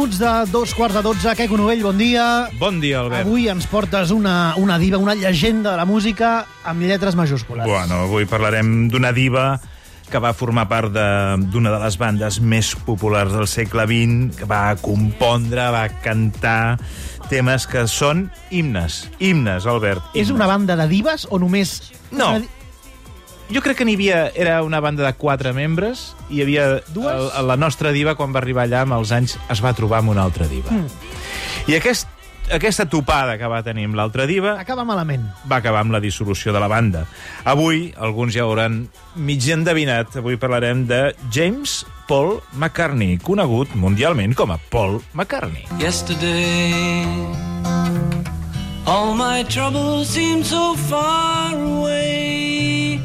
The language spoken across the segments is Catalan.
minuts de dos quarts de dotze. Queco Novell, bon dia. Bon dia, Albert. Avui ens portes una, una diva, una llegenda de la música amb lletres majúscules. Bueno, avui parlarem d'una diva que va formar part de- d'una de, de les bandes més populars del segle XX, que va compondre, va cantar temes que són himnes. Himnes, Albert. És himnes. una banda de divas o només... No. Una Jo crec que n'hi havia... Era una banda de quatre membres i hi havia... Dues? El, la nostra diva, quan va arribar allà, amb els anys, es va trobar amb una altra diva. Mm. I aquest, aquesta topada que va tenir amb l'altra diva Acaba malament. va acabar amb la dissolució de la banda. Avui, alguns ja hauran mig endevinat, avui parlarem de James Paul McCartney, conegut mundialment com a Paul McCartney. Yesterday, all my troubles seem so far away.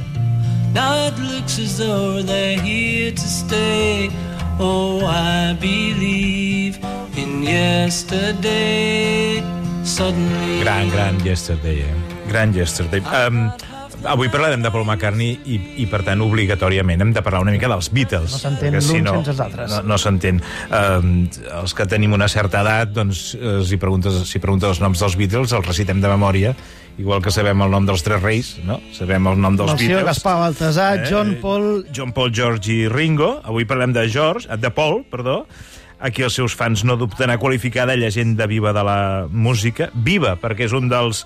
Now it looks as though they're here to stay. Oh, I believe in yesterday. Suddenly, Gran, gran Yesterday, eh? Gran Yesterday. Um, avui parlarem de Paul McCartney i, i, per tant, obligatòriament hem de parlar una mica dels Beatles. No s'entén l'un sense els altres. No, no s'entén. Um, els que tenim una certa edat, doncs, eh, si preguntes, si preguntes els noms dels Beatles, els recitem de memòria, igual que sabem el nom dels Tres Reis, no? Sabem el nom dels Melcior, Beatles. Gaspar Baltasar, Eh, John Paul... John Paul, George i Ringo. Avui parlem de George, de Paul, perdó. Aquí els seus fans no dubten a qualificar de llegenda viva de la música. Viva, perquè és un dels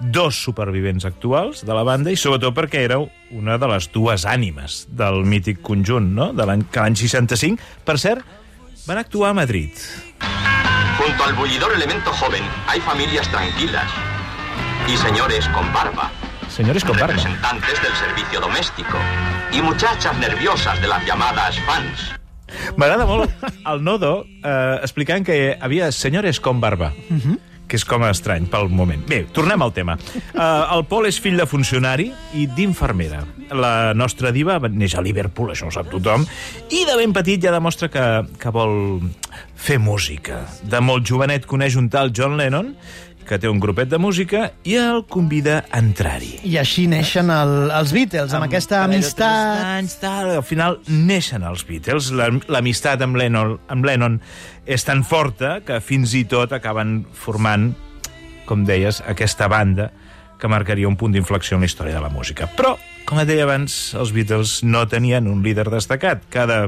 dos supervivents actuals de la banda i sobretot perquè era una de les dues ànimes del mític conjunt, no? De l'any 65. Per cert, van actuar a Madrid. Junto al bullidor elemento joven hay familias tranquilas y señores con barba, Senyores con barba. representantes del servicio doméstico y muchachas nerviosas de las llamadas fans. M'agrada molt el Nodo eh, explicant que havia senyores com barba. que és com estrany pel moment. Bé, tornem al tema. Uh, el Pol és fill de funcionari i d'infermera. La nostra diva va néixer a Liverpool, això ho sap tothom, i de ben petit ja demostra que, que vol fer música. De molt jovenet coneix un tal John Lennon, que té un grupet de música, i el convida a entrar-hi. I així neixen el, els Beatles, amb, aquesta parell de amistat... Anys, tal, al final neixen els Beatles. La- L'amistat amb Lennon, amb Lennon és tan forta que fins i tot acaben formant, com deies, aquesta banda que marcaria un punt d'inflexió en la història de la música. Però, com et deia abans, els Beatles no tenien un líder destacat. Cada,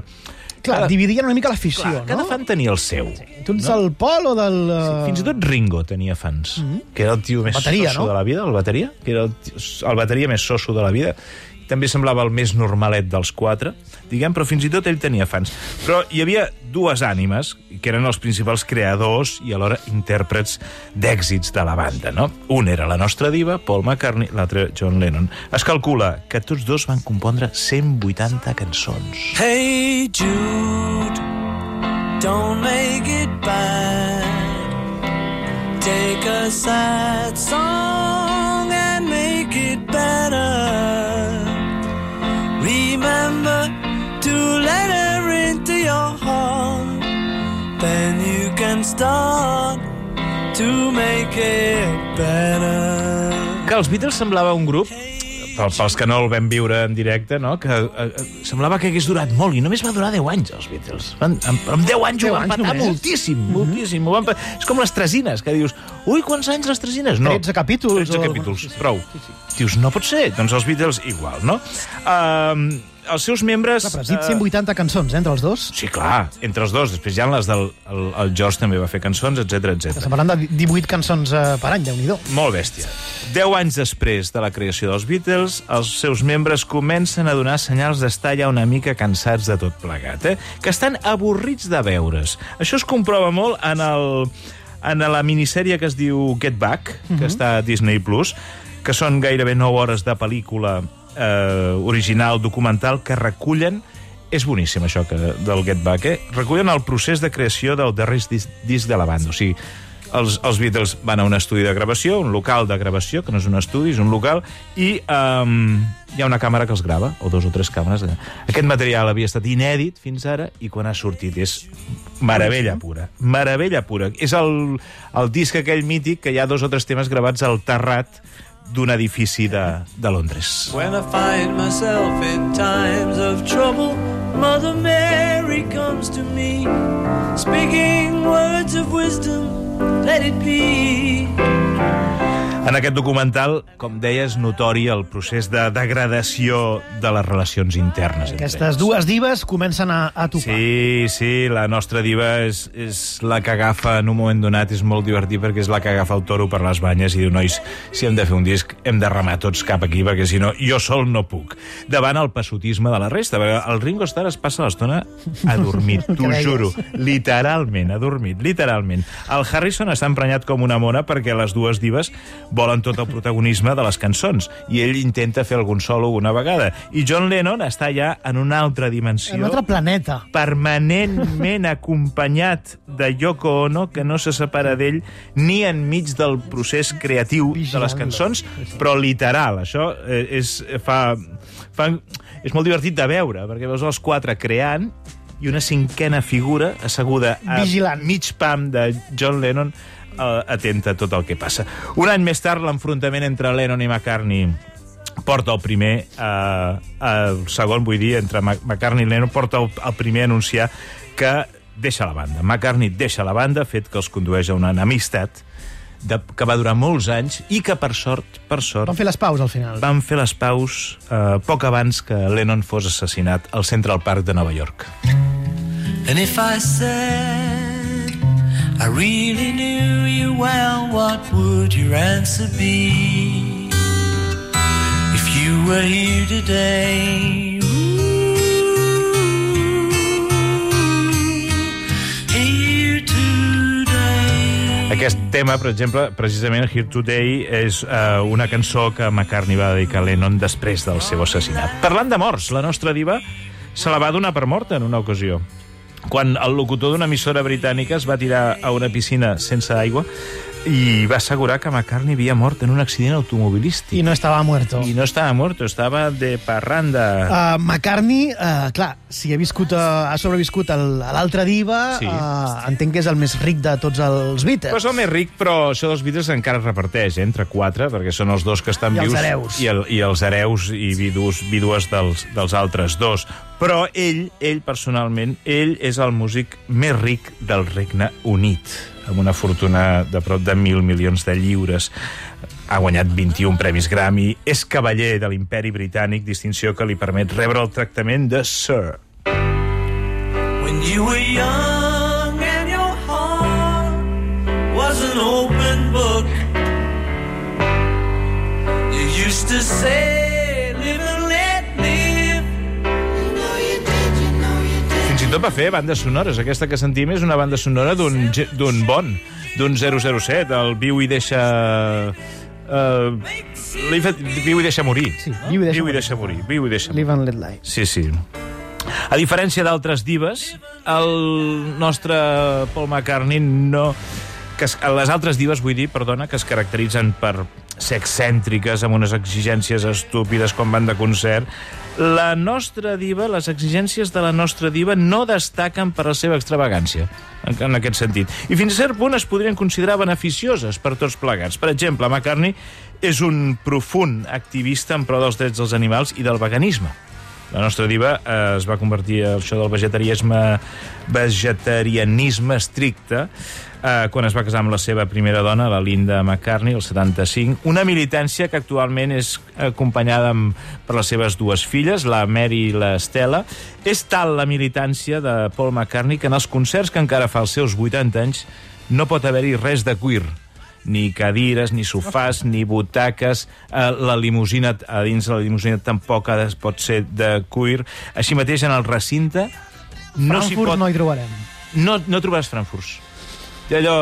Clar, cada, dividien una mica l'afició, clar, cada no? fan tenia el seu. Tu ets del Pol o del... uh, Fins i tot Ringo tenia fans, mm -hmm. que era el tio més Bateria, soso no? de la vida, el bateria, que era el, tio, el bateria més soso de la vida. També semblava el més normalet dels quatre, diguem, però fins i tot ell tenia fans. Però hi havia dues ànimes, que eren els principals creadors i alhora intèrprets d'èxits de la banda, no? Un era la nostra diva, Paul McCartney, l'altre John Lennon. Es calcula que tots dos van compondre 180 cançons. Hey Jude, don't make it bad. Take a sad song Then you can start to make it better. que els Beatles semblava un grup pel- pels que no el vam viure en directe, no? que eh, eh, semblava que hagués durat molt, i només va durar 10 anys, els Beatles. Van, amb, amb 10 anys 10 ho van anys patar només? moltíssim, moltíssim. Ho van pa... És com les tresines, que dius, ui, quants anys les tresines? No, 13 capítols 13 o- capítols, prou. Dius, no pot ser. Doncs els Beatles igual, no? Uh, els seus membres... Clar, però has dit eh, 180 cançons, eh, entre els dos. Sí, clar, entre els dos. Després ha les del el, el George també va fer cançons, etc etc. Estem parlant de 18 cançons eh, per any, déu nhi Molt bèstia. Deu anys després de la creació dels Beatles, els seus membres comencen a donar senyals d'estar ja una mica cansats de tot plegat, eh? que estan avorrits de veure's. Això es comprova molt en, el, en la minissèrie que es diu Get Back, que està a Disney+, Plus, que són gairebé 9 hores de pel·lícula eh, original, documental, que recullen és boníssim, això que, del Get Back, eh? Recullen el procés de creació del darrer disc, disc de la banda. O sigui, els, els Beatles van a un estudi de gravació, un local de gravació, que no és un estudi, és un local, i um, hi ha una càmera que els grava, o dos o tres càmeres. Aquest material havia estat inèdit fins ara, i quan ha sortit és meravella pura. Meravella pura. És el, el disc aquell mític que hi ha dos o tres temes gravats al terrat d'un edifici de, de Londres. When I find myself in times of trouble, Mother Mary comes to me, speaking words of wisdom, let it be. En aquest documental, com deia, és notori el procés de degradació de les relacions internes. entre Aquestes dues divas comencen a, a topar. Sí, sí, la nostra diva és, és la que agafa en un moment donat, és molt divertit perquè és la que agafa el toro per les banyes i diu, nois, si hem de fer un disc hem de remar tots cap aquí perquè si no jo sol no puc. Davant el passotisme de la resta, perquè el Ringo Starr es passa l'estona adormit, t'ho deies. juro, literalment, adormit, literalment. El Harrison està emprenyat com una mona perquè les dues divas volen tot el protagonisme de les cançons i ell intenta fer algun solo una vegada. I John Lennon està ja en una altra dimensió En un altre planeta. permanentment acompanyat de Yoko Ono, que no se separa d'ell ni enmig del procés creatiu de les cançons, però literal. Això eh, és, fa, fa, és molt divertit de veure, perquè veus els quatre creant i una cinquena figura asseguda a Vigilant. mig pam de John Lennon eh, atenta a tot el que passa. Un any més tard, l'enfrontament entre Lennon i McCartney porta el primer, eh, el segon, vull dir, entre McCartney i Lennon, porta el, el primer a anunciar que deixa la banda. McCartney deixa la banda, fet que els condueix a una enemistat de, que va durar molts anys i que, per sort, per sort, Van fer les paus al final. van fer les paus eh, poc abans que Lennon fos assassinat al Central Park de Nova York. And if I said I really knew you well, what would your answer be? If you were here today. Aquest tema, per exemple, precisament Here Today, és uh, una cançó que McCartney va dedicar a Lennon després del seu assassinat. Parlant de morts, la nostra diva se la va donar per morta en una ocasió. Quan el locutor d'una emissora britànica es va tirar a una piscina sense aigua i va assegurar que McCartney havia mort en un accident automobilístic. I no estava muerto. I no estava mort, estava de parranda. Uh, McCartney, uh, clar, si ha, viscut, uh, ha sobreviscut el- a l'altre diva, Sí. uh, entenc que és el més ric de tots els Beatles. Pues el més ric, però això dels Beatles encara es reparteix eh, entre quatre, perquè són els dos que estan I els vius. hereus. I, el, I els hereus i vidus, vídues dels, dels altres dos. Però ell, ell personalment, ell és el músic més ric del Regne Unit, amb una fortuna de prop de mil milions de lliures. Ha guanyat 21 premis Grammy, és cavaller de l'imperi britànic, distinció que li permet rebre el tractament de Sir. When you were young and your heart was an open book, you used to say, i tot va fer bandes sonores. Aquesta que sentim és una banda sonora d'un bon, d'un 007, el Viu i deixa... Uh, fet Viu i deixa morir. Sí, Viu i deixa Viu i morir. deixa morir. Viu i deixa morir. Live and let live. Sí, sí. A diferència d'altres divas, el nostre Paul McCartney no... Que es, les altres divas, vull dir, perdona, que es caracteritzen per ser excèntriques, amb unes exigències estúpides quan van de concert, la nostra diva, les exigències de la nostra diva no destaquen per la seva extravagància, en, en aquest sentit. I fins a cert punt es podrien considerar beneficioses per tots plegats. Per exemple, McCartney és un profund activista en pro dels drets dels animals i del veganisme. La nostra diva eh, es va convertir a això del vegetarianisme, vegetarianisme estricte eh, quan es va casar amb la seva primera dona, la Linda McCartney, el 75, una militància que actualment és acompanyada amb, per les seves dues filles, la Mary i la Stella. És tal la militància de Paul McCartney que en els concerts que encara fa als seus 80 anys no pot haver-hi res de queer ni cadires, ni sofàs, ni butaques. Eh, la limusina, a dins de la limusina tampoc ha de, pot ser de cuir. Així mateix, en el recinte... No Frankfurt pot... no hi trobarem. No, no trobaràs frankfurts. I allò,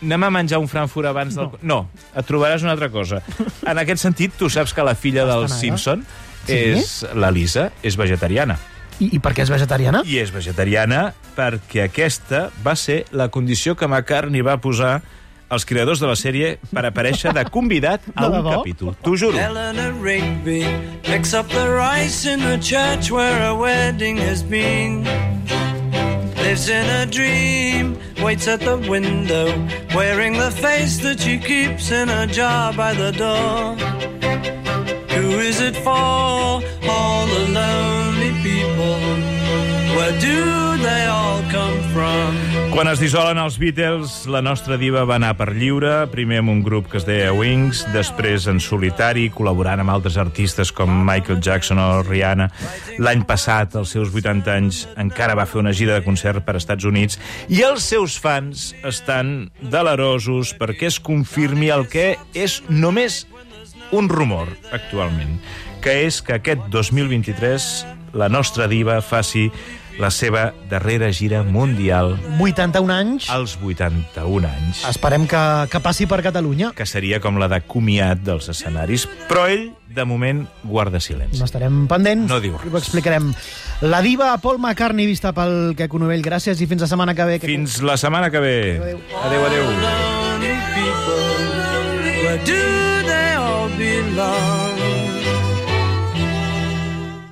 anem a menjar un frankfurt abans del... No, et trobaràs una altra cosa. En aquest sentit, tu saps que la filla del. Simpson Sí? és... La Lisa és vegetariana. I, I per què és vegetariana? I és vegetariana perquè aquesta va ser la condició que McCartney va posar als creadors de la sèrie per aparèixer de convidat a un capítol. T'ho juro. Eleanor Rigby picks up the rice in the church where a wedding has been. Lives in a dream, waits at the window, wearing the face that she keeps in a jar by the door. Quan es dissolen els Beatles, la nostra diva va anar per lliure, primer amb un grup que es deia Wings, després en solitari, col·laborant amb altres artistes com Michael Jackson o Rihanna. L'any passat, als seus 80 anys, encara va fer una gira de concert per Estats Units i els seus fans estan delerosos perquè es confirmi el que és només un rumor actualment, que és que aquest 2023 la nostra diva faci la seva darrera gira mundial 81 anys. als 81 anys, Esperem que, que passi per Catalunya. que seria com la de comiat dels escenaris. Però ell, de moment, guarda silenci. N'estarem pendents. No diu I ho explicarem. La diva Paul McCartney vista pel Queco Novell. Gràcies i fins la setmana que ve. Queco. Fins la setmana que ve. Adéu. Adéu, adéu. lonely